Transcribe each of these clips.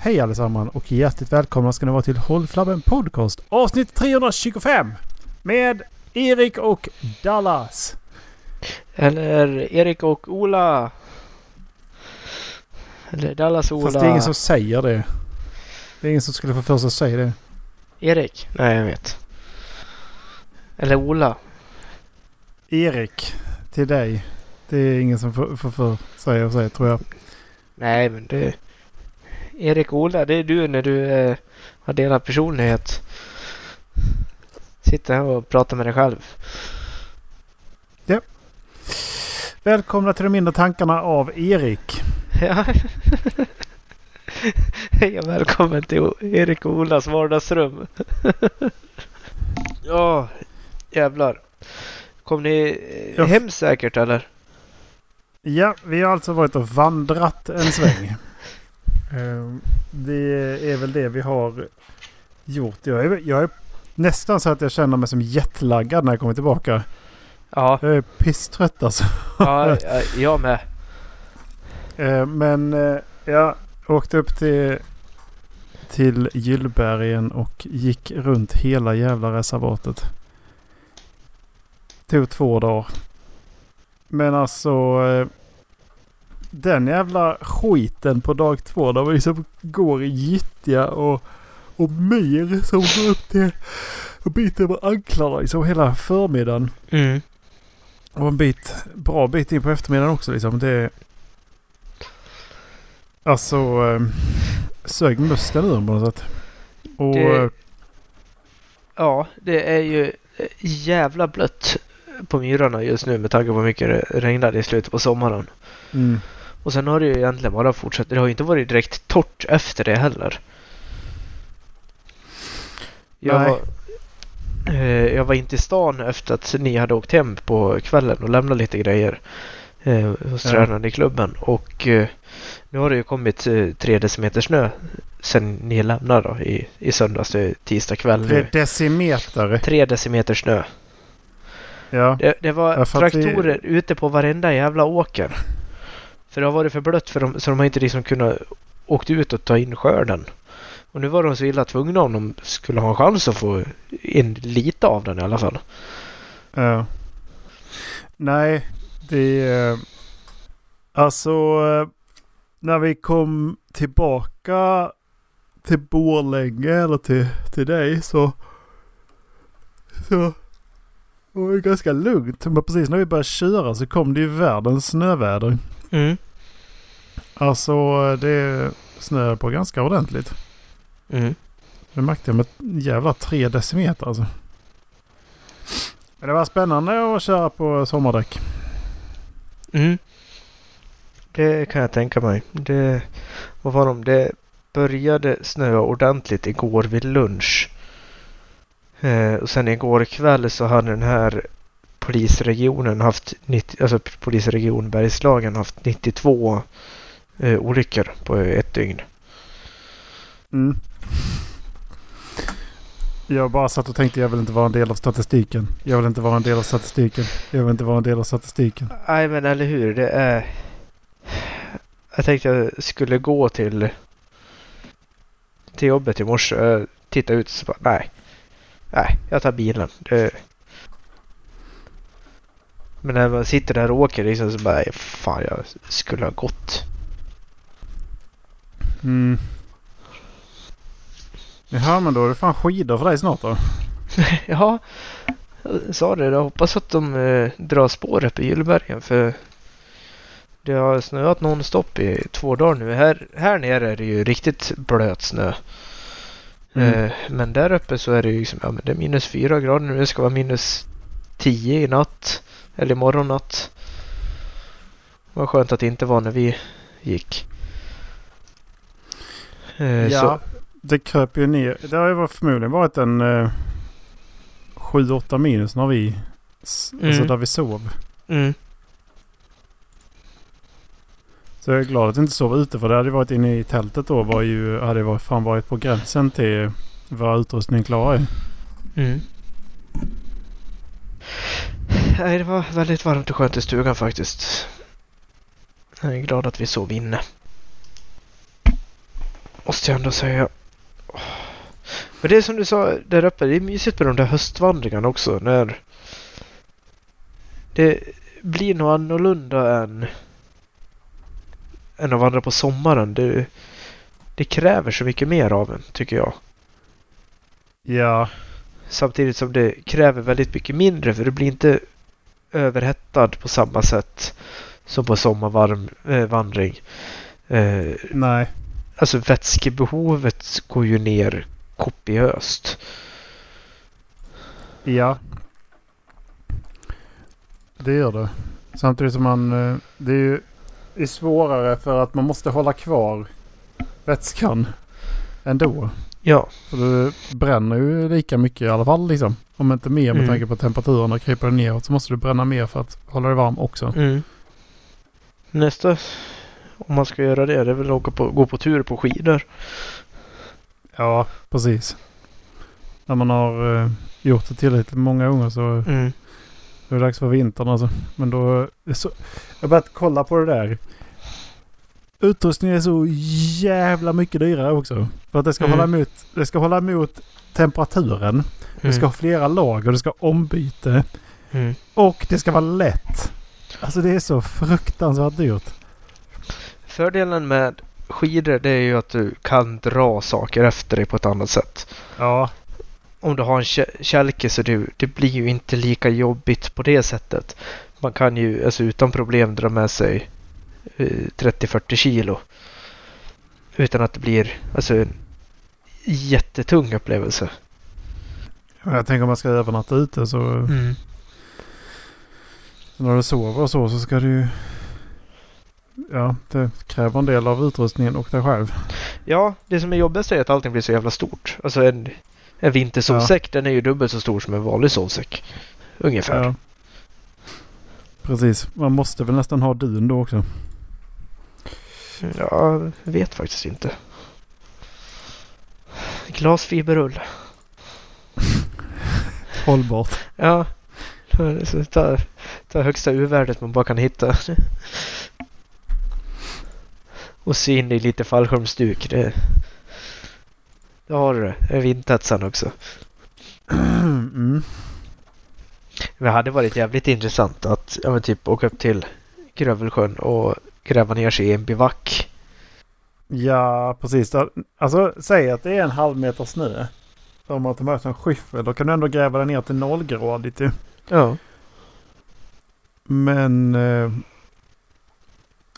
Hej allesammans och hjärtligt välkomna ska ni vara till Håll Flabben Podcast avsnitt 325 med Erik och Dallas. Eller Erik och Ola. Eller Dallas och Ola. Fast det är ingen som säger det. Det är ingen som skulle få för sig att säga det. Erik? Nej, jag vet. Eller Ola. Erik, till dig. Det är ingen som får för sig att säga tror jag. Nej, men det... Erik Ola, det är du när du eh, har delad personlighet. Sitter här och pratar med dig själv. Välkomna till de mindre tankarna av Erik. Ja. Hej och välkommen till Erik och Olas vardagsrum. ja, jävlar. Kom ni eh, Ja. hem säkert eller? Ja, vi har alltså varit och vandrat en sväng. Ehm, det är väl det vi har gjort. Jag är, jag är nästan så att jag känner mig som jetlaggad när jag kommer tillbaka. Ja, Jag är pisstrött alltså. ja ja, jag med. Eh, Men eh, jag åkte upp till, till Gyllbergen och gick runt hela jävla reservatet. Tog två dagar. Men alltså eh, den jävla skiten på dag två. Där vi liksom går i gyttja och, och myr som går upp till och bit över anklarna liksom hela förmiddagen. Mm. Och en bit, bra bit in på eftermiddagen också liksom. Det Alltså eh, sög musten ur på något sätt. Och Det- Ja, det är ju eh, jävla blött på myrarna just nu med tanke på hur mycket det regnade i slutet på sommaren. mm, Och sen har det ju egentligen bara fortsatt. Det har ju inte varit direkt torrt efter det heller. Jag Nej. var, eh, jag var inte i stan efter att ni hade åkt hem på kvällen och lämnat lite grejer eh, hos Ja. tränaren i klubben. Och eh, nu har det ju kommit eh, tre decimeter snö sen ni lämnade då, i, i söndags till tisdag kväll. tre decimeter. Tre decimeter snö. Ja. Det, det var traktorer ute på varenda jävla åker. För det har varit för blött för dem så de har inte liksom kunnat åkt ut och ta in skörden. Och nu var de så illa tvungna om de skulle ha en chans att få in lite av den i alla fall. ja. Nej, det... Uh, Alltså uh, när vi kom tillbaka till Borlänge eller till, till dig så... Så Det var ganska lugnt. Men precis när vi började köra så kom det ju världens snöväder. Mm. Alltså det snöade på ganska ordentligt. Mm. Det märkte jag med jävla tre decimeter alltså. Men det var spännande att köra på sommardäck. Mm. Det kan jag tänka mig. Det, vad var de? Det började snöa ordentligt igår vid lunch. Eh, och sen igår kväll så hade den här polisregionen haft 90, alltså polisregion Bergslagen haft 92 eh, olyckor på ett dygn. Mm. Jag bara satt och tänkte jag vill inte vara en del av statistiken. Jag vill inte vara en del av statistiken. Jag vill inte vara en del av statistiken. Nej men eller hur. Det är... Jag tänkte jag skulle gå till till jobbet i morse. Jag tittade ut så bara nej. Nej, jag tar bilen. Det... Men när man sitter där och åker liksom så bara fan jag skulle ha gått. Mm. Jaha men då är det fan skidor för dig snart då. Ja, jag sa det. Jag hoppas att de eh, drar spåret på Gyllbergen för det har snöat nonstop i två dagar nu. Här, här nere är det ju riktigt blöt snö. Mm. Eh, men där uppe så är det ju liksom, ja, men det är minus fyra grader nu. Det ska vara minus tio i natt. Eller imorgon natt. Vad skönt att det inte var när vi gick. Eh, ja, så, det kröp ju ner. Det har ju förmodligen varit en eh, 7-8 minus när vi... Alltså Mm. där vi sov. mm, Så jag är glad att jag inte sov ute för det hade varit inne i tältet då. Var ju, hade varit, fan varit på gränsen till vad utrustningen klarar. mm. Nej, det var väldigt varmt och skönt i stugan faktiskt. Jag är glad att vi sov inne. Och måste jag ändå säga. Men det är som du sa där uppe, det är mysigt med de där höstvandringarna också. När det blir nog annorlunda än, än att vandra på sommaren. Det, det kräver så mycket mer av en, tycker jag. Ja, Samtidigt som det kräver väldigt mycket mindre för det blir inte överhettad på samma sätt som på sommarvandring. Eh, nej. alltså vätskebehovet går ju ner kopiöst. Ja. Det gör det. Samtidigt som man... eh, Det är ju det är svårare för att man måste hålla kvar vätskan ändå. Ja, För du bränner ju lika mycket i alla fall liksom. Om inte mer med Mm. tanke på temperaturen kryper neråt så måste du bränna mer för att hålla dig varm också. mm. nästa om man ska göra det, det är väl att på, gå på tur på skidor. Ja, precis. När man har eh, gjort det tillräckligt många gånger så Mm. är det dags för vintern alltså. Men då... Så, jag har börjat kolla på det där. Utrustningen är så jävla mycket dyrare också. För att det ska, Mm. hålla, emot, det ska hålla emot temperaturen. Det ska ha flera lager, det ska ha ombyte. Mm. Och det ska vara lätt. Alltså det är så fruktansvärt dyrt. Fördelen med skidor det är ju att du kan dra saker efter dig på ett annat sätt. Ja, Om du har en kä- kälke så det, det blir ju inte lika jobbigt på det sättet. Man kan ju alltså utan problem dra med sig 30-40 kilo. Utan att det blir alltså en jättetung upplevelse. jag tänker om man ska övernatta ute så Mm. när du sover och så så ska du ju... Ja, det kräver en del av utrustningen och dig själv. Ja, det som är jobbigast är att allting blir så jävla stort. Alltså en, en vintersovsäck den är ju dubbelt så stor som en vanlig sovsäck. Ungefär. Ja. Precis. Man måste väl nästan ha dun då också. Jag vet faktiskt inte. Glasfiberull. Hållbart. Ja. Så Ta, ta högsta U-värdet man bara kan hitta. Och sy in i lite fallskärmsduk. Det, det har du det. Vindtetsan också. mm. Det hade varit jävligt intressant att ja, men typ åka upp till Grövelsjön och gräva ner sig i en bivack. Ja, precis. Alltså, säg att det är en halv meter snö. Om man tar med sig en skyffel. Då kan du ändå gräva den ner till nollgradigt ju. Ja. Men eh,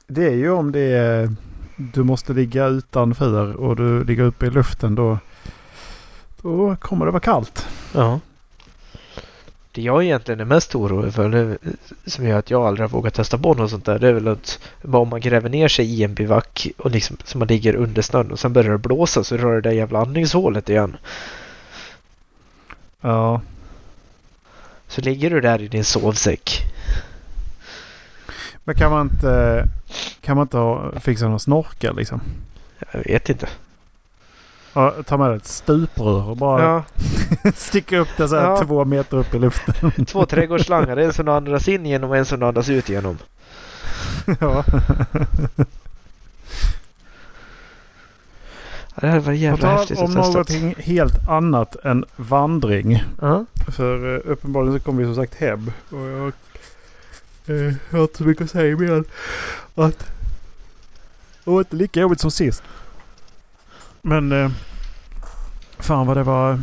det är ju om det är du måste ligga utanför och du ligger uppe i luften då. Då kommer det vara kallt. Ja. Det jag egentligen är mest orolig för, det, som gör att jag aldrig har vågat testa på något sånt där, det är väl att om man gräver ner sig i en bivack och liksom, så man ligger under snön och sen börjar det blåsa så rör det där jävla andningshålet igen. Ja, Så ligger du där i din sovsäck. men kan man inte, kan man inte ha, fixa någon snorkel liksom? Jag vet inte. Ja, ta med ett stuprör och bara Ja, sticka upp det så här Ja. två meter upp i luften. två trädgårdsslangar, en som andas in genom och en som andas ut genom. ja. Det hade varit På jävla häftigt om att testa. någonting helt annat än vandring. Ja. För uh, uppenbarligen så kommer vi som sagt hem. Och jag eh, har inte så mycket att säga mer än att det var inte lika jobbigt som sist. Men uh, fan vad det var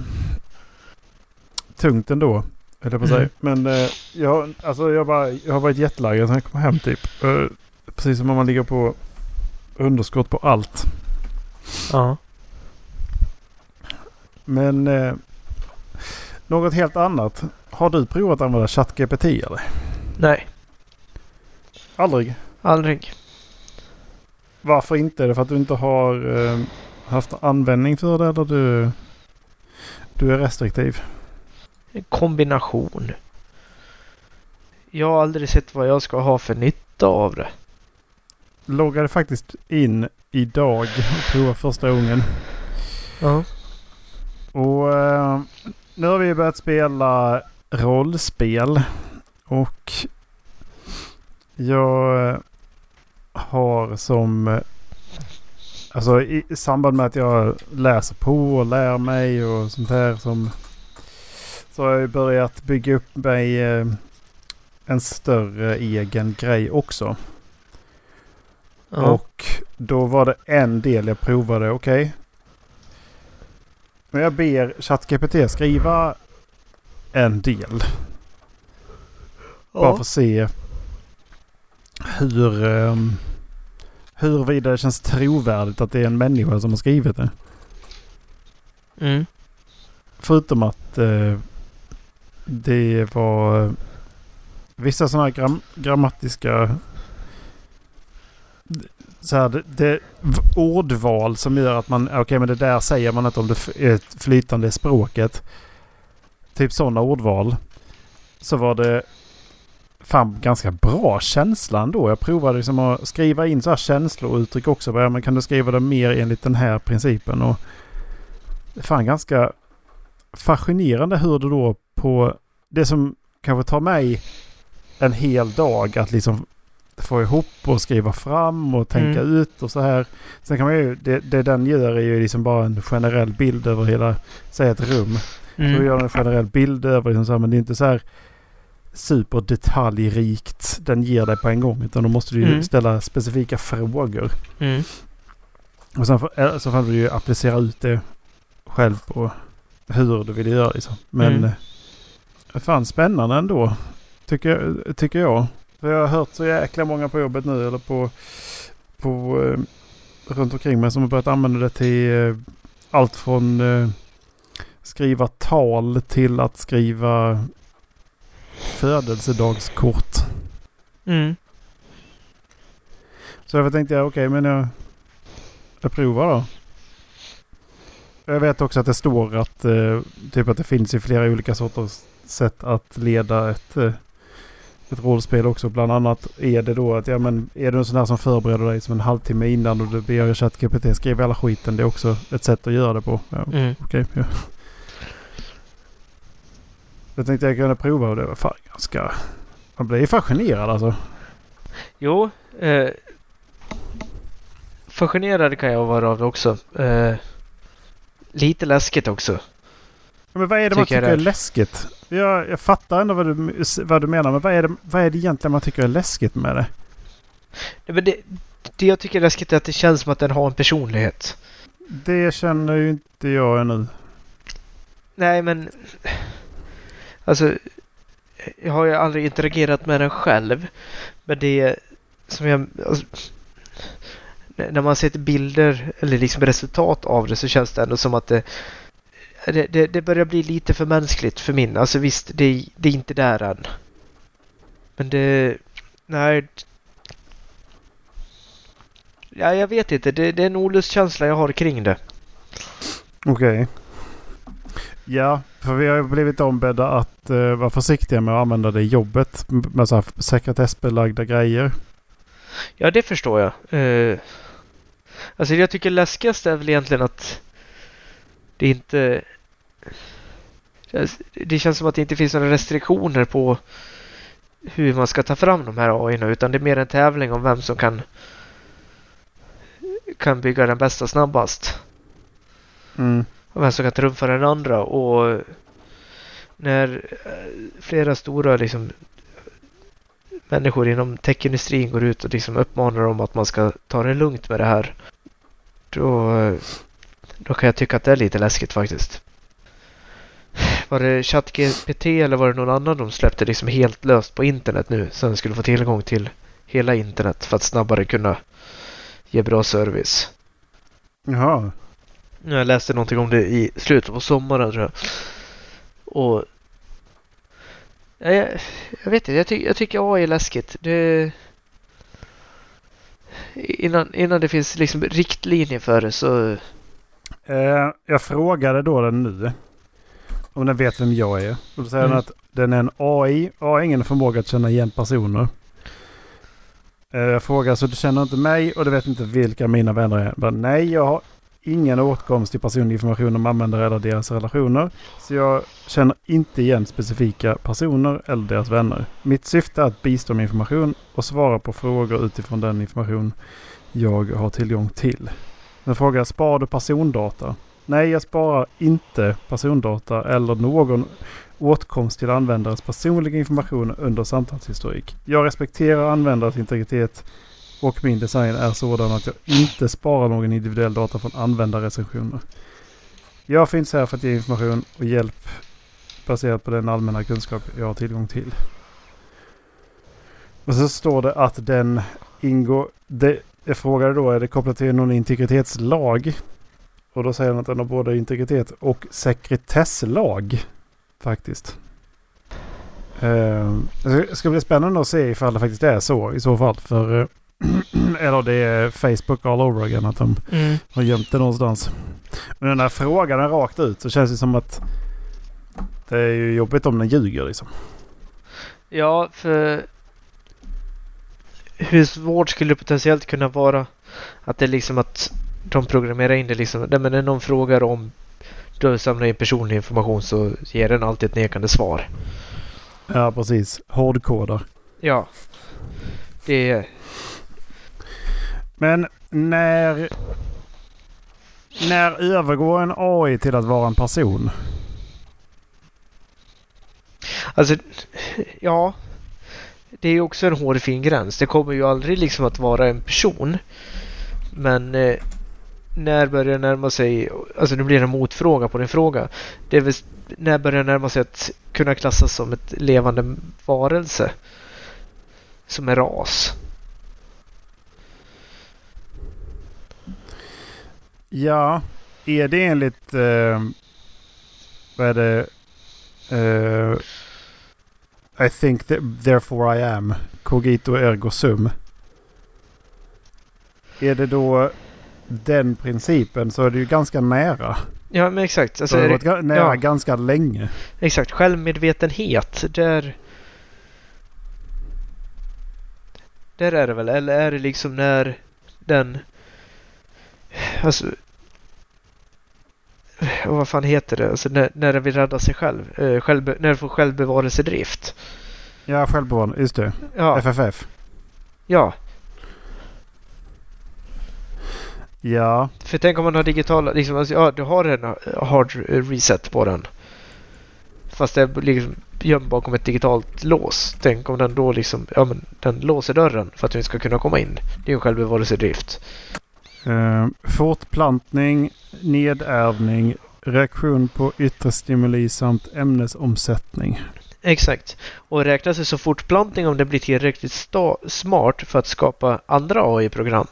tungt ändå. Jag på säga. Mm. Men uh, jag, alltså jag, bara, jag har varit jetlaggad sen jag kom hem typ. Eh, precis som om man ligger på underskott på allt. ja. Men eh, något helt annat. Har du provat att använda ChatGPT eller? Nej, Aldrig? aldrig. Varför inte? Är det för att du inte har eh, haft användning för det eller du, du är restriktiv? En kombination. Jag har aldrig sett vad jag ska ha för nytta av det. Loggade faktiskt in idag och provade första gången. Ja. Och eh, nu har vi börjat spela rollspel. Och jag har som alltså i, i samband med att jag läser på och lär mig och sånt här som så har jag börjat bygga upp mig eh, en större egen grej också. Ja. Och då var det en del jag provade. Okej. Okay. Men jag ber ChatGPT skriva en del. Bara för att se hur, um, huruvida det känns trovärdigt att det är en människa som har skrivit det. Mm. Förutom att uh, det var vissa sådana här gram grammatiska så här, det, det ordval som gör att man, okej okay, men det där säger man inte om det är flytande språket. Typ sådana ordval. Så var det fan ganska bra känsla ändå. Jag provade liksom att skriva in så här känslouttryck också. Bara, men kan du skriva det mer enligt den här principen? Och fan ganska fascinerande hur det då på det som kanske tar mig en hel dag att liksom få ihop och skriva fram och tänka Mm. ut och så här. Sen kan man ju, det, det den gör är ju liksom bara en generell bild över hela, säg ett rum. Så Mm. gör den en generell bild över liksom så här, men det är inte så här superdetaljrikt den ger dig på en gång. Utan då måste du ju Mm. ställa specifika frågor. Mm. Och sen får, eh, så får du ju applicera ut det själv på hur du vill göra liksom. Men Mm. mm. fan spännande ändå. Tycker, tycker jag. För jag har hört så jäkla många på jobbet nu eller på, på eh, runt omkring mig som har börjat använda det till eh, allt från eh, skriva tal till att skriva födelsedagskort. Mm. Så jag tänkte jag okej men jag, jag provar då. Jag vet också att det står att, eh, typ att det finns i flera olika sorters sätt att leda ett, eh, ett rollspel också. Bland annat är det då att ja, men är du en sån här som förbereder dig som en halvtimme innan och du ber ChatGPT skriva hela skiten. Det är också ett sätt att göra det på. Ja, Mm. Okej. ja. Jag tänkte jag kunde prova och det var fan ganska... Man blir fascinerad alltså. Jo. Eh, fascinerad kan jag vara av det också. Eh, lite läskigt också. Men vad är det man Tycker jag tycker är det. läskigt? Jag, jag fattar ändå vad du, vad du menar. Men vad är, det, vad är det egentligen man tycker är läskigt med det? Nej, men det, det jag tycker är läskigt är att det känns som att den har en personlighet. Det känner ju inte jag ännu. Nej, men... Alltså... Jag har ju aldrig interagerat med den själv. Men det som jag... Alltså, när man ser bilder eller liksom resultat av det så känns det ändå som att det... Det, det, börjar bli lite för mänskligt för min. Alltså visst, det, det är inte där än. Men det... Nej. Ja, jag vet inte. Det, det är en olustkänsla jag har kring det. Okej. Ja, för vi har ju blivit ombedda att uh, vara försiktiga med att använda det i jobbet. Med så här sekretessbelagda grejer. Ja, det förstår jag. Eh, alltså det jag tycker läskigast är väl egentligen att det inte... Det känns som att det inte finns några restriktioner på hur man ska ta fram de här AI utan det är mer en tävling om vem som kan kan bygga den bästa snabbast. Mm. Vem som kan trumfa den andra. Och när eh, flera stora liksom, människor inom techindustrin går ut och liksom uppmanar dem att man ska ta det lugnt med det här. Då, eh, då kan jag tycka att det är lite läskigt faktiskt. Var det ChatGPT eller var det någon annan de släppte liksom helt löst på internet nu? Så den skulle få tillgång till hela internet för att snabbare kunna ge bra service. Jaha. Jag läste någonting om det i slutet på sommaren tror jag. Och... Ja, jag, jag vet inte, jag, ty, jag tycker AI är läskigt. Det... Innan, innan det finns liksom riktlinjer för det så... Eh, jag frågade då den nu. Om den vet vem jag är. Och då säger Mm. den att den är en AI och har ingen förmåga att känna igen personer. Eh, jag frågar så du känner inte mig och du vet inte vilka mina vänner är. Jag Bara, Nej, jag har ingen åtkomst till personlig information om användare eller deras relationer. Så jag känner inte igen specifika personer eller deras vänner. Mitt syfte är att bistå med information och svara på frågor utifrån den information jag har tillgång till. Den frågar, sparar du persondata? Nej, jag sparar inte persondata eller någon åtkomst till användares personliga information under samtalshistorik. Jag respekterar användares integritet och min design är sådan att jag inte sparar någon individuell data från användarrecensioner. Jag finns här för att ge information och hjälp baserat på den allmänna kunskap jag har tillgång till. Och så står det att den ingår... Det, jag frågade då, är det kopplat till någon integritetslag? Och då säger han att den har både integritet och sekretesslag. Faktiskt. Ehm, det ska bli spännande att se ifall det faktiskt är så i så fall. För, eh, eller det är Facebook all over again att de mm. har gömt det någonstans. Men den här frågan är rakt ut så känns det som att det är ju jobbigt om den ljuger liksom. Ja, för hur svårt skulle det potentiellt kunna vara att det är liksom att de programmerar in det liksom. Nej, men när någon frågar om du samlar in personlig information så ger den alltid ett nekande svar. Ja, precis. Hårdkodar. Ja. Det är... Men när... När övergår en AI till att vara en person? Alltså, ja. Det är också en hårfin gräns. Det kommer ju aldrig liksom att vara en person. Men eh, när börjar det närma sig, alltså nu blir det en motfråga på din fråga. Det är väl, när börjar det närma sig att kunna klassas som ett levande varelse? Som en ras? Ja, är det enligt, eh, vad är det, eh, I think that, therefore I am, cogito ergo sum. Är det då den principen så är det ju ganska nära. Ja men exakt. Alltså, det har varit nära ja. ganska länge. Exakt. Självmedvetenhet. Där... Där är det väl. Eller är det liksom när den... Alltså... Vad fan heter det? Alltså när, när den vill rädda sig själv. Eh, självbe, när den får självbevarelsedrift. Ja, självbevarelse. Just det. Ja. FFF. Ja. Ja. För tänk om man har digitala, liksom, alltså, ja du har en hard reset på den. Fast det liksom gömd bakom ett digitalt lås. Tänk om den då liksom, ja men den låser dörren för att du inte ska kunna komma in. Det är ju självbevarelsedrift. Uh, fortplantning, nedärvning, reaktion på yttre stimuli samt ämnesomsättning. Exakt. Och räknas det som fortplantning om det blir tillräckligt smart för att skapa andra AI-program.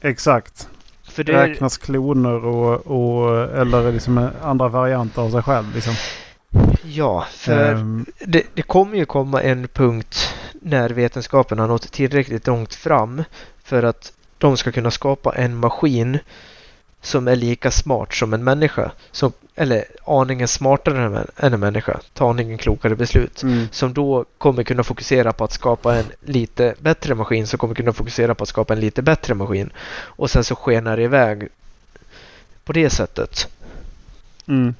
Exakt. För det Räknas kloner och, och, eller liksom andra varianter av sig själv. Liksom. Ja, för um, det, det kommer ju komma en punkt när vetenskapen har nått tillräckligt långt fram för att de ska kunna skapa en maskin som är lika smart som en människa. Som, eller aningen smartare än en människa. Ta aningen klokare beslut. Mm. Som då kommer kunna fokusera på att skapa en lite bättre maskin. Som kommer kunna fokusera på att skapa en lite bättre maskin. Och sen så skenar det iväg på det sättet. Mm.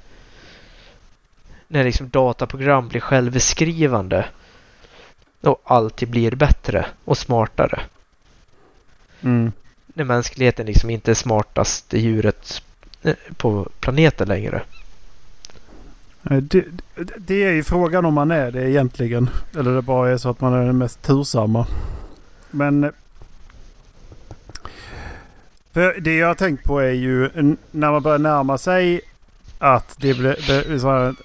När liksom dataprogram blir självskrivande. Och alltid blir bättre och smartare. Mm när mänskligheten liksom inte är smartaste djuret eh, på planeten längre. Det, det, är ju frågan om man är det egentligen. Eller det bara är så att man är den mest tursamma. Men för det jag har tänkt på är ju när man börjar närma sig att det blir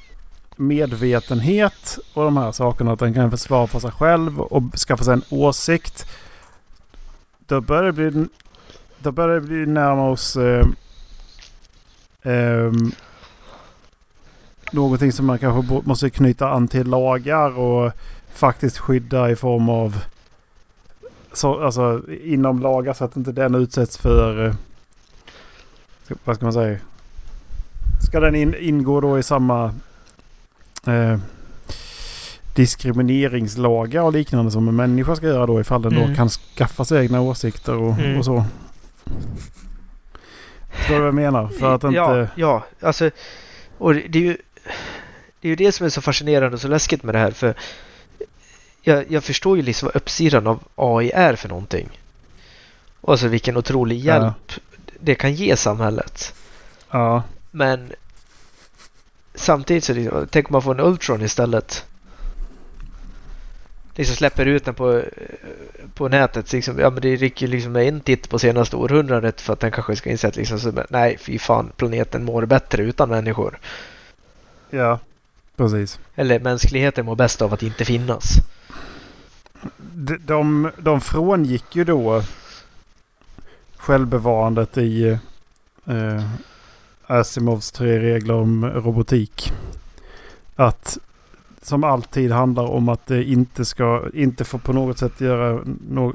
medvetenhet och de här sakerna. Att den kan försvara för sig själv och skaffa sig en åsikt. Då börjar det bli då börjar vi närma oss eh, eh, någonting som man kanske måste knyta an till lagar och faktiskt skydda i form av så, alltså inom lagar så att inte den utsätts för eh, vad ska man säga? Ska den in, ingå då i samma eh, diskrimineringslagar och liknande som en människa ska göra då ifall den mm. då kan skaffa sig egna åsikter och, mm. och så. Förstår du vad jag menar? För att inte... Ja, ja. Alltså, och det är ju det är ju det som är så fascinerande och så läskigt med det här. För jag, jag förstår ju liksom vad uppsidan av AI är för någonting. Alltså vilken otrolig hjälp ja. det kan ge samhället. Ja. Men samtidigt så liksom, tänk om man får en Ultron istället. Liksom släpper ut den på, på nätet. Liksom, ja, men det räcker liksom med en titt på senaste århundradet för att den kanske ska inse att liksom, så, nej, fy fan, planeten mår bättre utan människor. Ja, precis. Eller mänskligheten mår bäst av att inte finnas. De, de, de frångick ju då självbevarandet i eh, Asimovs tre regler om robotik. Att som alltid handlar om att det inte ska, inte får på något sätt göra no,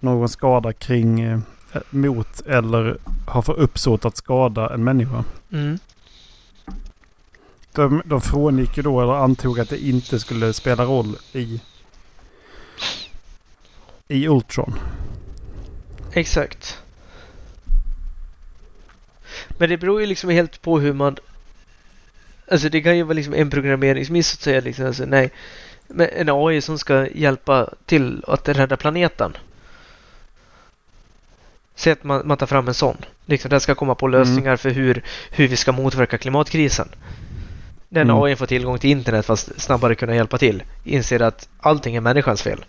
någon skada kring eh, mot eller ha för uppsåt att skada en människa. Mm. De, de frångick ju då eller antog att det inte skulle spela roll i i Ultron. Exakt. Men det beror ju liksom helt på hur man... Alltså det kan ju vara liksom en programmeringsmiss att säga liksom, alltså, nej. Men en AI som ska hjälpa till att rädda planeten. Säg att man, man tar fram en sån. Liksom, den ska komma på mm. lösningar mm. för hur, hur vi ska motverka klimatkrisen. Den mm. AI får tillgång till internet fast snabbare kunna hjälpa till. Inser att allting är människans fel.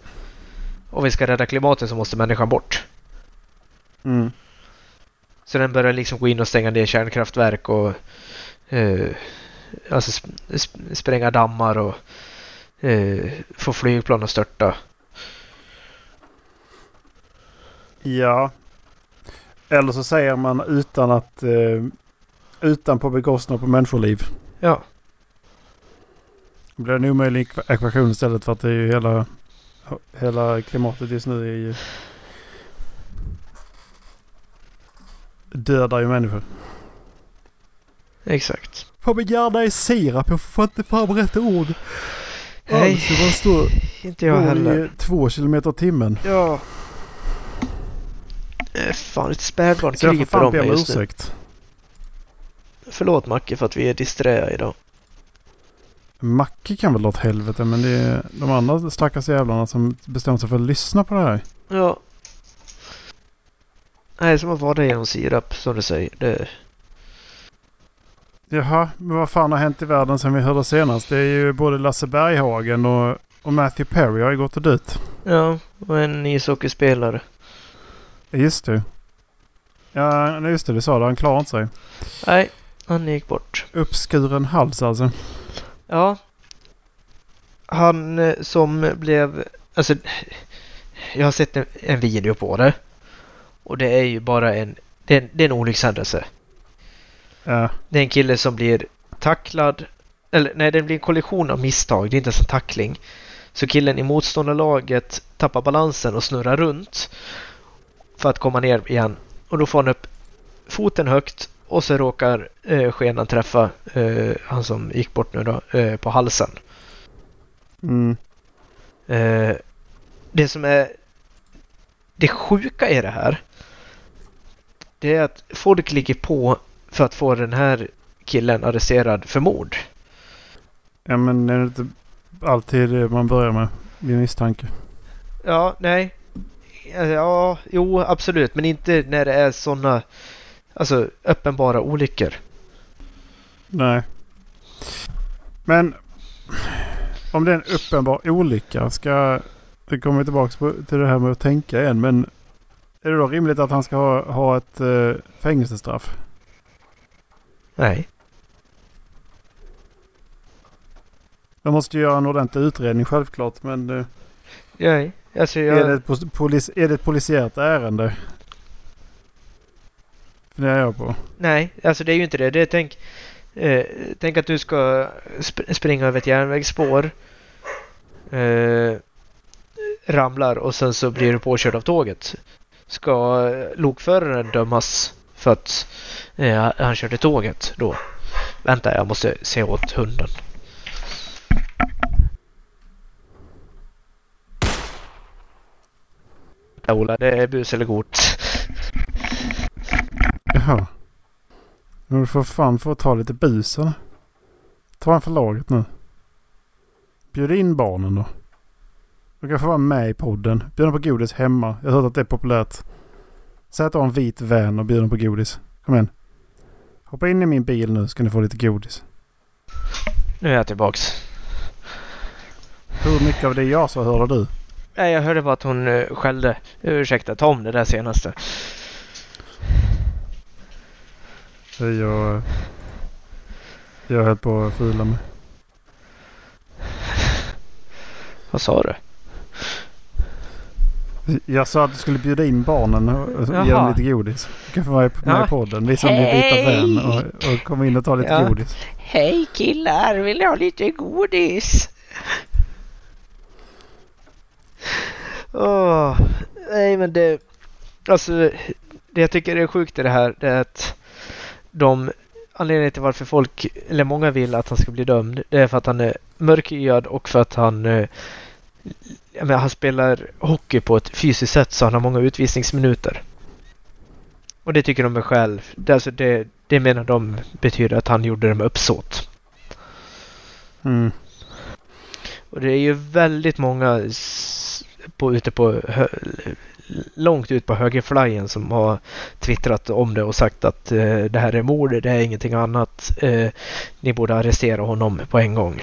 Om vi ska rädda klimatet så måste människan bort. Mm. Så den börjar liksom gå in och stänga ner kärnkraftverk och eh, alltså sp sp spränga dammar och eh, få flygplan att störta. Ja. Eller så säger man utan att eh, utan på bekostnad på människoliv. Ja. Det blir en omöjlig ekvation istället för att det är ju hela, hela klimatet just nu är ju dödar ju människor. Exakt. Fan min hjärna är sirap. Jag får inte fram rätt ord. Nej, står inte jag heller. i två kilometer i timmen. Ja. Fan, ett spädbarn kryper om mig just ursäkt. nu. Förlåt Macke för att vi är disträ idag. Macke kan väl åt helvete men det är de andra stackars jävlarna som bestämt sig för att lyssna på det här. Ja, Nej, som att vara genom sirap som du säger. Det... Jaha, men vad fan har hänt i världen sen vi hörde senast? Det är ju både Lasse Berghagen och, och Matthew Perry har ju gått och dött. Ja, och en ishockeyspelare. Just det. Ja, just det. Du sa det. Han klarade inte sig. Nej, han gick bort. Uppskuren hals alltså. Ja. Han eh, som blev... Alltså, jag har sett en, en video på det. Och det är ju bara en, det är, det är en olyckshändelse. Ja. Det är en kille som blir tacklad. Eller nej, det blir en kollision av misstag. Det är inte ens en tackling. Så killen i motståndarlaget tappar balansen och snurrar runt för att komma ner igen. Och då får han upp foten högt och så råkar eh, skenan träffa eh, han som gick bort nu då, eh, på halsen. Mm. Eh, det som är det sjuka i det här det är att folk ligger på för att få den här killen arresterad för mord. Ja men är det inte alltid det man börjar med vid misstanke? Ja, nej. Ja, jo absolut. Men inte när det är sådana alltså, uppenbara olyckor. Nej. Men om det är en uppenbar olycka ska... Vi kommer tillbaka till det här med att tänka igen men är det då rimligt att han ska ha, ha ett uh, fängelsestraff? Nej. De måste göra en ordentlig utredning självklart men... Uh, Nej, alltså jag... är, det ett polis, är det ett polisiärt ärende? Funderar jag på. Nej, alltså det är ju inte det. det är, tänk, eh, tänk att du ska sp springa över ett järnvägsspår. Eh, ramlar och sen så blir du påkörd av tåget ska lokföraren dömas för att eh, han körde tåget då? Vänta, jag måste se åt hunden. Ola, det är bus eller gort. Jaha. Men du får fan få ta lite bus eller? Ta en för laget nu. Bjud in barnen då. De kan få vara med i podden. Bjud dem på godis hemma. Jag har hört att det är populärt. Säg att du har en vit van och bjuder på godis. Kom igen. Hoppa in i min bil nu ska ni få lite godis. Nu är jag tillbaks. Hur mycket av det jag sa hörde du? Nej, jag hörde bara att hon uh, skällde. Ursäkta, ta om det där senaste. Jag, jag höll på att fila mig. Vad sa du? Jag sa att du skulle bjuda in barnen och ge dem Jaha. lite godis. Du kan få vara med Ja. i podden. Visa om din vita vän och, och komma in och ta lite Ja. godis. Hej killar, vill ni ha lite godis? Åh, nej men det... Alltså, det jag tycker är sjukt i det här det är att de... Anledningen till varför folk, eller många vill att han ska bli dömd, det är för att han är mörkhyad och för att han... menar, han spelar hockey på ett fysiskt sätt så han har många utvisningsminuter. Och det tycker de är själv. Det, alltså det, det menar de betyder att han gjorde det med uppsåt. Mm. Och det är ju väldigt många på, ute på hö, långt ut på högerflyen som har twittrat om det och sagt att eh, det här är mord, det är ingenting annat. Eh, ni borde arrestera honom på en gång.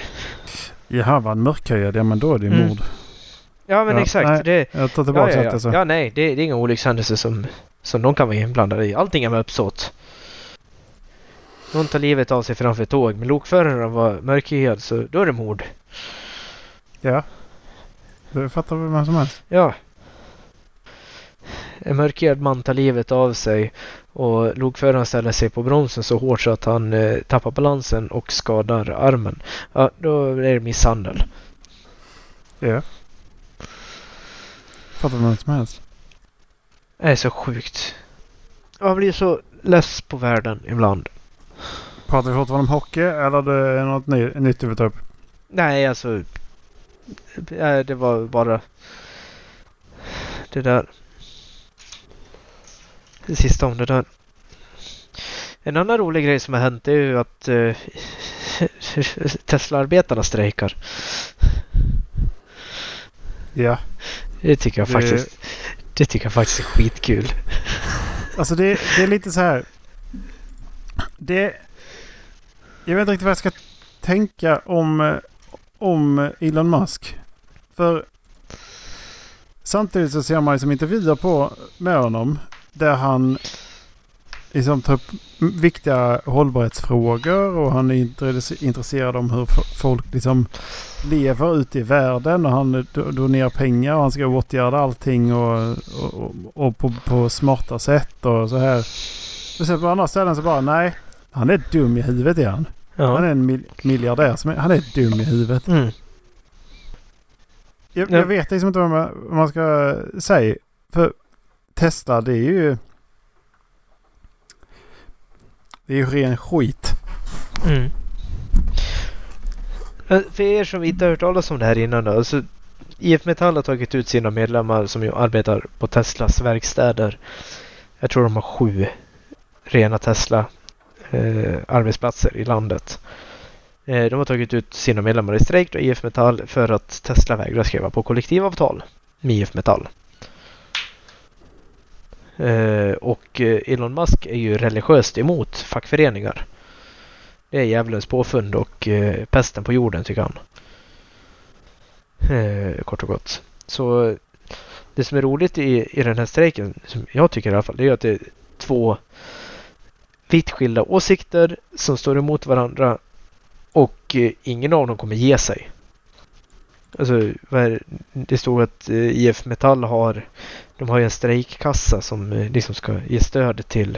Jaha, var han mörkhyad? Ja men då är det ju Mm. Ja men Ja, exakt. nej, det, Jag tar ja, tillbaka ja, ja. jag sa. ja nej, det, det är inga olyckshändelser som, som de kan vara inblandade i. Allting är med uppsåt. Någon tar livet av sig framför ett tåg men lokföraren var mörkhyad så då är det mord. Ja. Det fattar väl vem som helst. Ja. En mörkhyad man tar livet av sig och lokföraren ställer sig på bromsen så hårt så att han eh, tappar balansen och skadar armen. Ja, då är det misshandel. Ja. Fattar vem som helst. Det är så sjukt. Jag blir så less på världen ibland. Pratar vi fortfarande om hockey eller det är något ny, nytt du vill ta upp? Nej, alltså. Det var bara det där. Det sista om det där. En annan rolig grej som har hänt är ju att eh, Tesla-arbetarna strejkar. Ja. Det tycker jag Det- faktiskt. Det tycker jag faktiskt är skitkul. Alltså det, det är lite så här. Det... Jag vet inte riktigt vad jag ska tänka om, om Elon Musk. För samtidigt så ser man ju som intervjuer på med honom. Där han liksom tar upp viktiga hållbarhetsfrågor och han är intresse- intresserad om hur folk liksom lever ute i världen och han do- donerar pengar och han ska åtgärda allting och, och, och, på, på smarta sätt och så här. Och sen på andra ställen så bara nej, han är dum i huvudet är han. Han Ja. är en mil- miljardär som är, han är dum i huvudet. Mm. Jag, Ja. jag vet liksom inte vad man, vad man ska säga. För Tesla det är ju... Det är ju ren skit. Mm. För er som inte har hört talas om det här innan då. Alltså, IF Metall har tagit ut sina medlemmar som ju arbetar på Teslas verkstäder. Jag tror de har sju rena Tesla eh, arbetsplatser i landet. Eh, de har tagit ut sina medlemmar i strejk då, IF Metall för att Tesla vägrar skriva på kollektivavtal med IF Metall. Eh, och eh, Elon Musk är ju religiöst emot fackföreningar. Det är djävulens påfund och eh, pesten på jorden tycker han. Kort och gott. Så det som är roligt i, i den här strejken, som jag tycker i alla fall, det är att det är två vitt skilda åsikter som står emot varandra och ingen av dem kommer ge sig. Alltså, det? det stod att eh, IF Metall har de har ju en strejkkassa som eh, liksom ska ge stöd till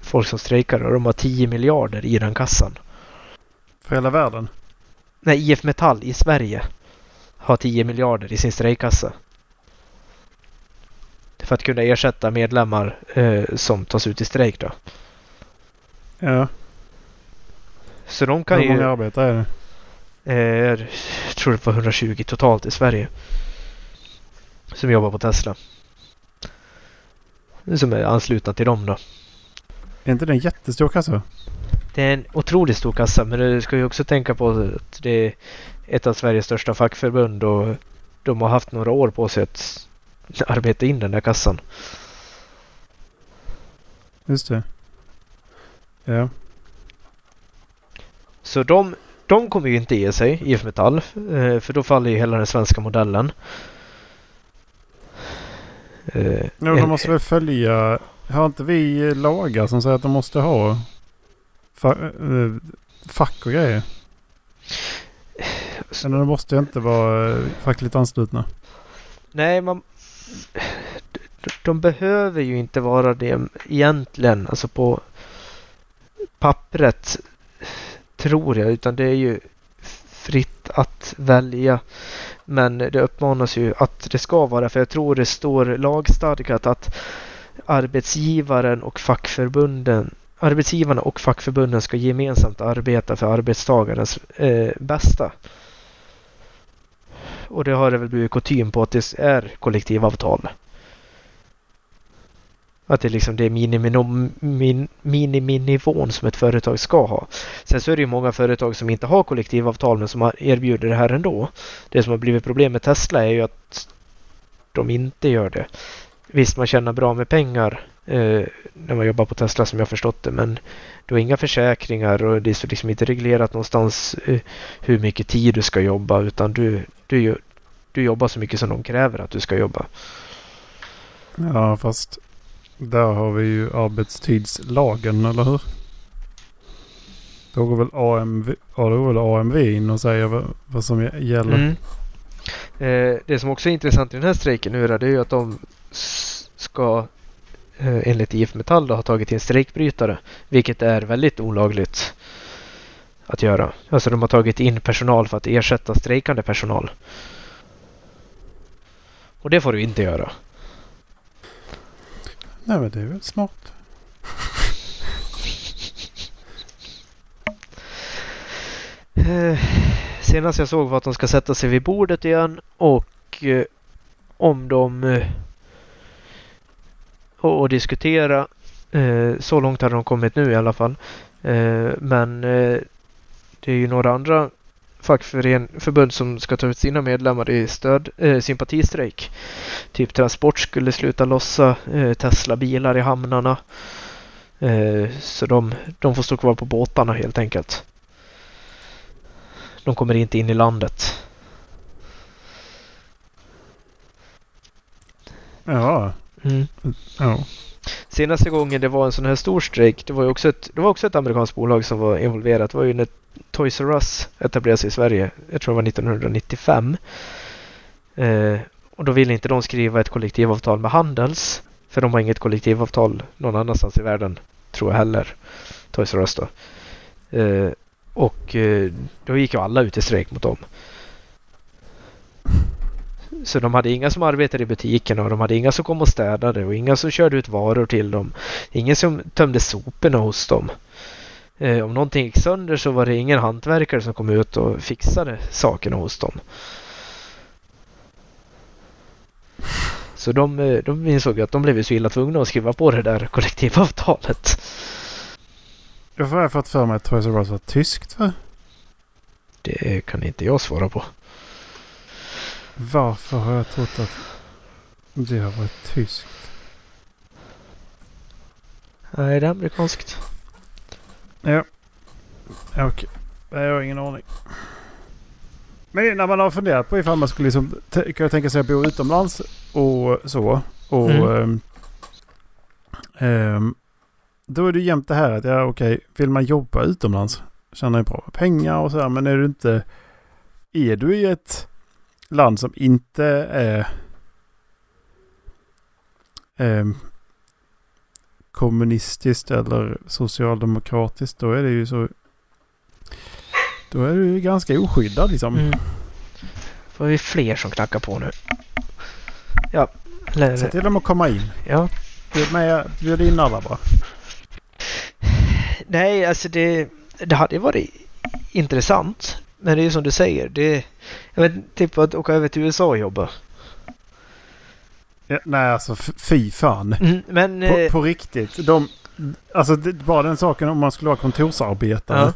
folk som strejkar och de har 10 miljarder i den kassan. För hela världen. Nej, IF Metall i Sverige har 10 miljarder i sin strejkkassa. För att kunna ersätta medlemmar eh, som tas ut i strejk då. Ja. Så de kan Hur ju... många arbetare är det? Eh, jag tror det var 120 totalt i Sverige. Som jobbar på Tesla. Som är anslutna till dem då. Är inte det en jättestor kassa? Det är en otroligt stor kassa men du ska ju också tänka på att det är ett av Sveriges största fackförbund och de har haft några år på sig att arbeta in den där kassan. Just det. Ja. Så de, de kommer ju inte ge sig, IF Metall, eh, för då faller ju hela den svenska modellen. Eh, ja, de måste väl följa... Har inte vi lagar som säger att de måste ha fa eh, fack och grejer? Eller de måste ju inte vara fackligt anslutna. Nej, man... De behöver ju inte vara det egentligen, alltså på pappret tror jag, utan det är ju fritt att välja. Men det uppmanas ju att det ska vara, för jag tror det står lagstadgat att arbetsgivaren och fackförbunden Arbetsgivarna och fackförbunden ska gemensamt arbeta för arbetstagarens eh, bästa. Och det har det väl blivit kutym på att det är kollektivavtal. Att det, liksom, det är miniminivån min, som ett företag ska ha. Sen så är det ju många företag som inte har kollektivavtal men som erbjuder det här ändå. Det som har blivit problem med Tesla är ju att de inte gör det. Visst, man tjänar bra med pengar eh, när man jobbar på Tesla som jag förstått det men du har inga försäkringar och det är liksom inte reglerat någonstans eh, hur mycket tid du ska jobba utan du, du, du jobbar så mycket som de kräver att du ska jobba. Ja, fast där har vi ju arbetstidslagen, eller hur? Då går väl AMV, ja, då går väl AMV in och säger vad, vad som gäller. Mm. Eh, det som också är intressant i den här strejken nu är ju att de ska eh, enligt IF Metall då, ha tagit in strejkbrytare. Vilket är väldigt olagligt att göra. Alltså de har tagit in personal för att ersätta strejkande personal. Och det får du inte göra. Nej men det är väl smart. Eh, senast jag såg var att de ska sätta sig vid bordet igen och eh, om de eh, och, diskutera. Så långt hade de kommit nu i alla fall. Men det är ju några andra fackförbund som ska ta ut sina medlemmar i stöd, eh, sympatistrejk. Typ Transport skulle sluta lossa eh, Tesla-bilar i hamnarna. Eh, så de, de får stå kvar på båtarna helt enkelt. De kommer inte in i landet. Ja. Mm. ja. Senaste gången det var en sån här stor strejk, det var ju också ett, det var också ett amerikanskt bolag som var involverat. Det var ju när Toys R Us etablerade sig i Sverige. Jag tror det var 1995. Eh, och då ville inte de skriva ett kollektivavtal med Handels. För de har inget kollektivavtal någon annanstans i världen, tror jag heller. Toys R Us då. Eh, och eh, då gick ju alla ut i strejk mot dem. Så de hade inga som arbetade i butikerna och de hade inga som kom och städade och inga som körde ut varor till dem. Ingen som tömde soporna hos dem. Eh, om någonting gick sönder så var det ingen hantverkare som kom ut och fixade sakerna hos dem. Så de, eh, de insåg att de blev så illa tvungna att skriva på det där kollektivavtalet. Varför har jag fått för mig att Toys R Us var tyskt va? Det kan inte jag svara på. Varför har jag trott att det har varit tyskt? Nej, det är amerikanskt. Ja. Okej. Okay. Jag har ingen aning. Men när man har funderat på ifall man skulle liksom kunna tänka sig att bo utomlands och så. Och mm. um, då är det jämt det här att ja okej, okay, vill man jobba utomlands tjänar ju bra pengar och så här. Men är du inte... Är du i ett land som inte är um, kommunistiskt eller socialdemokratiskt då är det ju så... Då är du ju ganska oskyddad liksom. Mm. Får vi fler som knackar på nu. Ja. Se till dem att komma in. Ja. Bjud, med, bjud in alla bara. Nej, alltså det, det hade varit intressant. Men det är ju som du säger. Det, jag vet, typ att åka över till USA och jobba. Ja, nej, alltså fy fan. Mm, men, på, eh, på, riktigt. De, alltså det, bara den saken om man skulle vara kontorsarbetare. Ja.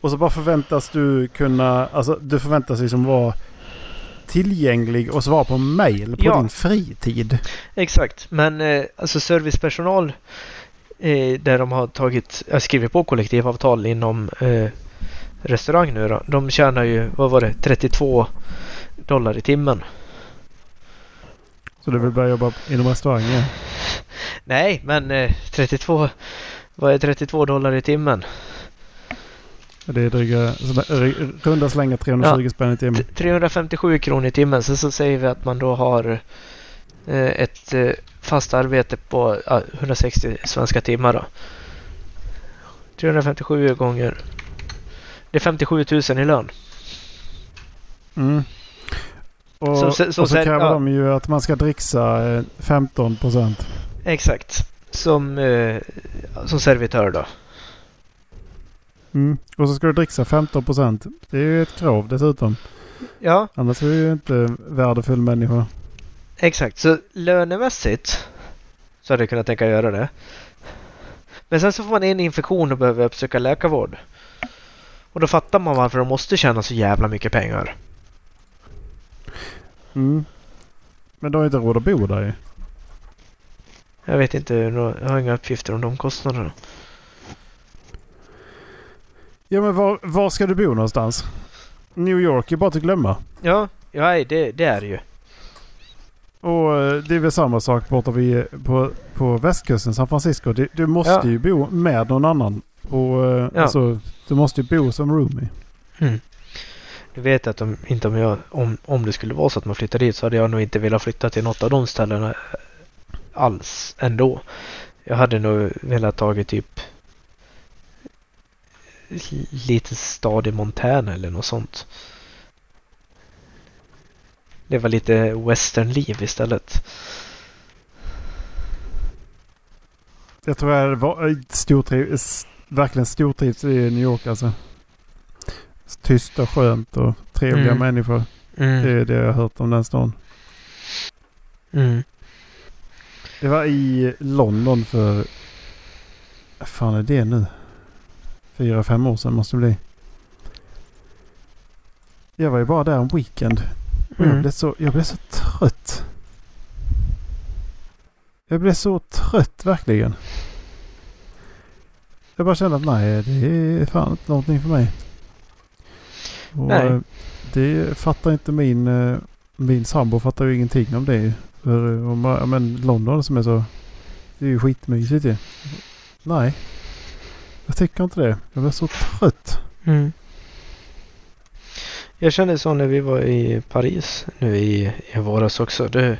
Och så bara förväntas du kunna, alltså du förväntas liksom vara tillgänglig och svara på mail på Ja. din fritid. Exakt, men eh, alltså servicepersonal eh, där de har tagit, skrivit på kollektivavtal inom eh, restaurang nu då. De tjänar ju, vad var det, 32 dollar i timmen. Så du vill börja jobba inom restaurangen? Nej, men eh, 32, vad är 32 dollar i timmen? Det är dryga, runda slänga 320 spänn i timmen. T- 357 kronor i timmen. Sen så säger vi att man då har eh, ett eh, fast arbete på ja, 160 svenska timmar då. 357 gånger. Det är 57 000 i lön. Mm. Och, som- som och så kräver ja. de ju att man ska dricksa eh, 15 procent. Exakt. Som, eh, som servitör då. Mm. Och så ska du dricksa 15 procent. Det är ju ett krav dessutom. Ja, Annars är du ju inte värdefull människa. exakt. Så lönemässigt så hade jag kunnat tänka göra det. Men sen så får man en infektion och behöver uppsöka läkarvård. Och då fattar man varför de måste tjäna så jävla mycket pengar. Mm. Men du har inte råd att bo där ju. Jag vet inte, jag har inga uppgifter om de kostnaderna. Ja men var, var ska du bo någonstans? New York är bara att glömma. Ja, ja det, det är det ju. Och eh, det är väl samma sak borta vid, på, på västkusten, San Francisco. Du, du måste Ja. ju bo med någon annan. Och, eh, Ja. alltså, du måste ju bo som roomie. Du vet att om, inte om, jag, om, om det skulle vara så att man flyttar dit så hade jag nog inte velat flytta till något av de ställena alls ändå. Jag hade nog velat tagit typ liten stad i Montana eller något sånt. Det var lite westernliv istället. Jag tror jag var stortriv, s- verkligen stortrivs i New York alltså. Tyst och skönt och trevliga Mm. människor. Det Mm. är det jag har hört om den stan. Mm. Det var i London för... Vad fan är det nu? Fyra, fem år sedan måste det bli. Jag var ju bara där en weekend. Och jag, Mm. blev så, jag blev så trött. Jag blev så trött verkligen. Jag bara kände att nej, det är fan inte någonting för mig. Och Nej. eh, Det fattar inte min, eh, min sambo fattar ju ingenting om det. För, eh, man- men London som är så... Det är ju skitmysigt ju. Nej. Jag tycker inte det. Jag blev så trött. Mm. Jag kände så när vi var i Paris nu i, i våras också. Det,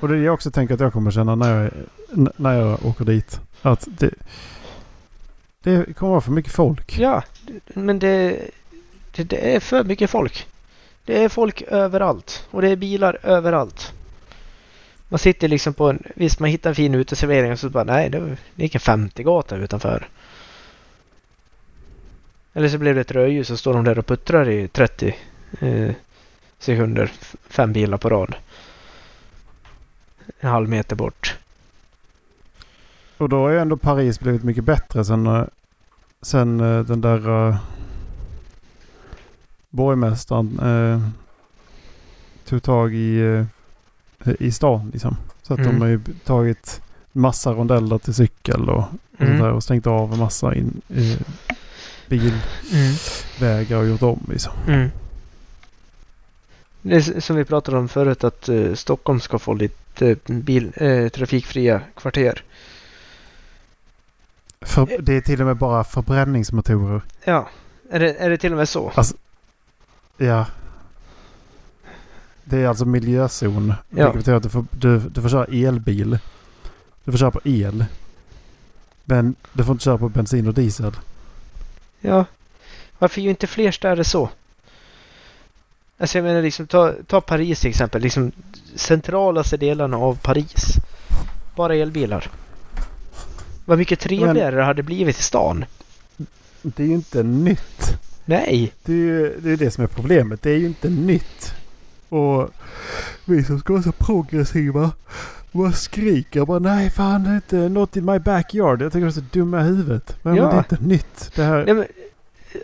Och det är det jag också tänker att jag kommer känna när jag, när jag åker dit. Att det, det kommer vara för mycket folk. ja, men det, det, det är för mycket folk. Det är folk överallt och det är bilar överallt. Man sitter liksom på en... Visst, man hittar en fin uteservering och så bara nej, det, gick en 50-gata utanför. Eller så blev det ett rödljus och står de där och puttrar i 30 eh, sekunder. Fem bilar på rad. En halv meter bort. Och då har ju ändå Paris blivit mycket bättre sen, eh, sen eh, den där uh, borgmästaren uh, tog tag i, uh, i stan liksom. Så att Mm. de har ju tagit massa rondeller till cykel och, och sånt där och stängt av en massa in, uh, bilvägar och gjort om liksom. Mm. Det är s- som vi pratade om förut att Stockholm ska få lite bil, eh, trafikfria kvarter. För, det är till och med bara förbränningsmotorer. Ja, är det, är det till och med så? Ja. Det är alltså miljözon. Ja. Vilket betyder att du får, du, du får köra elbil. Du får köra på el. Men du får inte köra på bensin och diesel. Ja. Varför gör inte fler städer så? Alltså jag menar liksom ta, ta Paris till exempel. Liksom centralaste delarna av Paris. Bara elbilar. Vad mycket trevligare det hade blivit i stan. Det är ju inte nytt. Nej. Det är ju det, är det som är problemet. Det är ju inte nytt. Och vi som ska vara så progressiva. Bara skriker bara nej fan det är inte not in my backyard. Jag tycker det är så dumma i huvudet. Men, Ja. men det är inte nytt. Det här, Nej, men,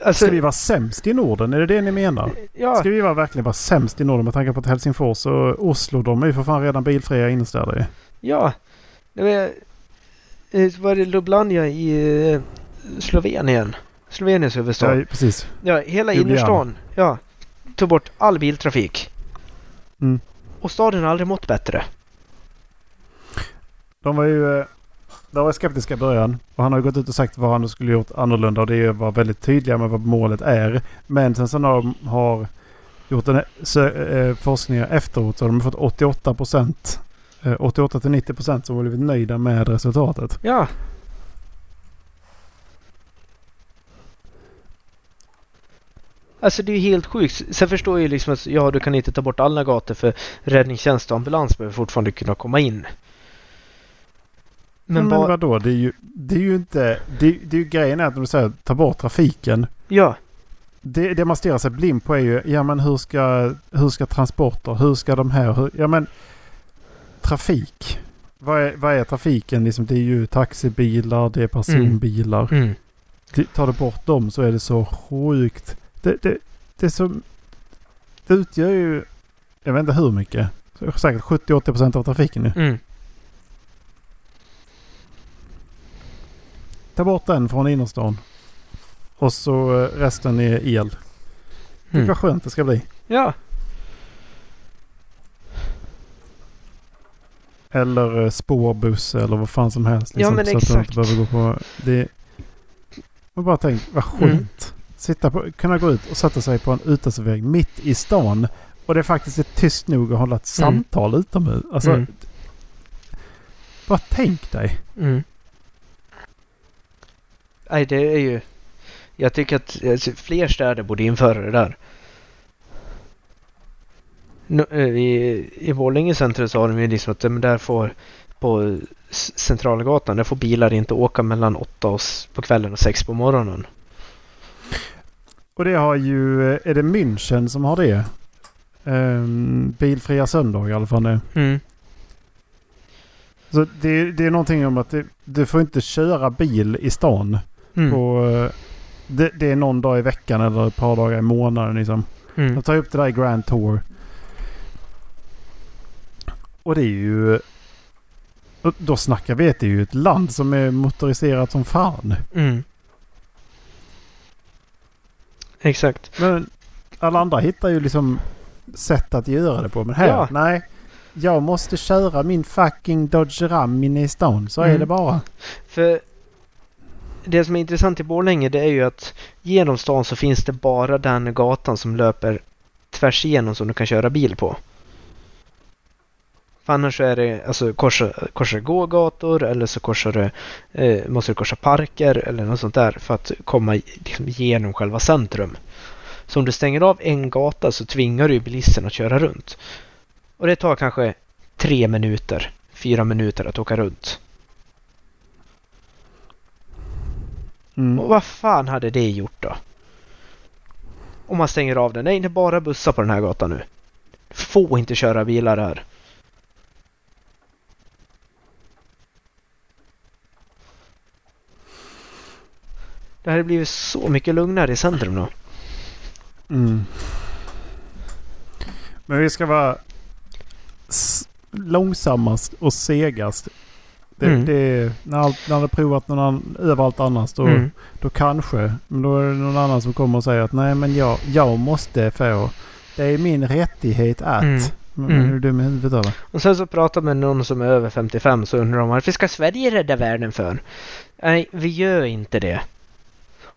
alltså, Ska vi vara sämst i Norden? Är det det ni menar? ja, Ska vi vara, verkligen vara sämst i Norden med tanke på att Helsingfors och Oslo, de är ju för fan redan bilfria innerstäder. ja. Var, eh, var det Lublanja i eh, Slovenien? Sloveniens huvudstad. Ja, precis. Ja, hela Ljubljana. innerstan. Ja. Tog bort all biltrafik. Mm. Och staden har aldrig mått bättre. De var ju eh, de var skeptiska i början. Och han har ju gått ut och sagt vad han skulle gjort annorlunda. Och det vara väldigt tydliga med vad målet är. Men sen så när de har gjort den här eh, forskningen efteråt så har de fått 88 procent. 88 till 90 procent som har blivit nöjda med resultatet. Ja. Alltså det är ju helt sjukt. Sen förstår jag ju liksom att ja, du kan inte ta bort alla gator för räddningstjänst och ambulans behöver fortfarande kunna komma in. Men, Men, bara... vadå? Det är ju, det är ju inte... Det, det är ju grejen är att de säger ta bort trafiken. Ja. Det, det man stirrar sig blind på är ju, ja men hur ska, hur ska transporter, hur ska de här, hur, ja men trafik. Vad är, vad är trafiken? Liksom, det är ju taxibilar, det är personbilar. Mm. Det- Tar du bort dem så är det så sjukt. Det, det, det är så... Det utgör ju, jag vet inte hur mycket. Säkert 70-80% av trafiken nu. Mm. Ta bort den från innerstan. Och så eh, resten är el. Mm. vad skönt det ska bli. Ja. Eller eh, spårbuss eller vad fan som helst. Ja, men så att du exakt. inte behöver gå på... Det... Och bara tänk, vad Mm. skönt. Sitta på, kunna gå ut och sätta sig på en uteservering mitt i stan. Och det är faktiskt är tyst nog att hålla ett Mm. samtal utomhus. Alltså, Mm. bara tänk dig. Mm. Nej, det är ju... Jag tycker att alltså, fler städer borde införa det där. Nu, eh, I, I Borlänge centrum så har de ju liksom att men där får på Centralgatan där får bilar inte åka mellan åtta på kvällen och sex på morgonen. Och det har ju... Är det München som har det? Um, bilfria söndagar i alla fall. Det. Mm. Så det, det är någonting om att det, du får inte köra bil i stan. Mm. På, eh, det, det är någon dag i veckan eller ett par dagar i månaden. Liksom. Mm. De tar upp det där i Grand Tour. Och det är ju... Då snackar vi att det är ju ett land som är motoriserat som fan. Mm. Exakt. Men alla andra hittar ju liksom sätt att göra det på. Men här, Ja. nej. Jag måste köra min fucking Dodge Ram inne i stan. Så är Mm. det bara. För det som är intressant i Borlänge det är ju att genom stan så finns det bara den gatan som löper tvärs igenom som du kan köra bil på. För annars så är det alltså korsa, korsa gågator eller så korsar du, eh, måste du korsa parker eller något sånt där för att komma liksom, genom själva centrum. Så om du stänger av en gata så tvingar du bilisten att köra runt. Och det tar kanske tre minuter, fyra minuter att åka runt. Mm. Och vad fan hade det gjort då? Om man stänger av den. Nej, det är bara bussar på den här gatan nu. Få inte köra bilar här. Det hade blivit så mycket lugnare i centrum då. Mm. Men vi ska vara långsammast och segast. Det, Mm. det, när, allt, när det provat någon annan, överallt annars då, Mm. då kanske. Men då är det någon annan som kommer och säger att nej men jag, jag måste få. Det är min rättighet att. Mm. Men, Mm. är du dum i huvudet eller? Och sen så pratar med någon som är över 55 så undrar de varför ska Sverige rädda världen för? Nej, vi gör inte det.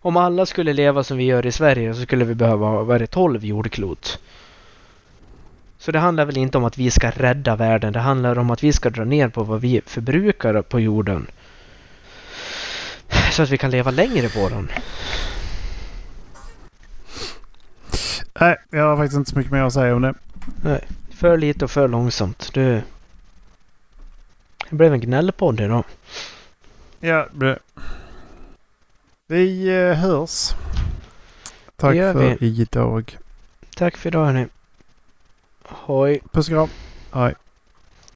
Om alla skulle leva som vi gör i Sverige så skulle vi behöva, vad är det, 12 jordklot. Så det handlar väl inte om att vi ska rädda världen. Det handlar om att vi ska dra ner på vad vi förbrukar på jorden. Så att vi kan leva längre på den. Nej, jag har faktiskt inte så mycket mer att säga om det. För lite och för långsamt. Det, det blev en gnällpodd idag. Ja, det. Vi eh, hörs. Tack för idag. Tack för idag hörni. Hoj. Puss och kram. Hej.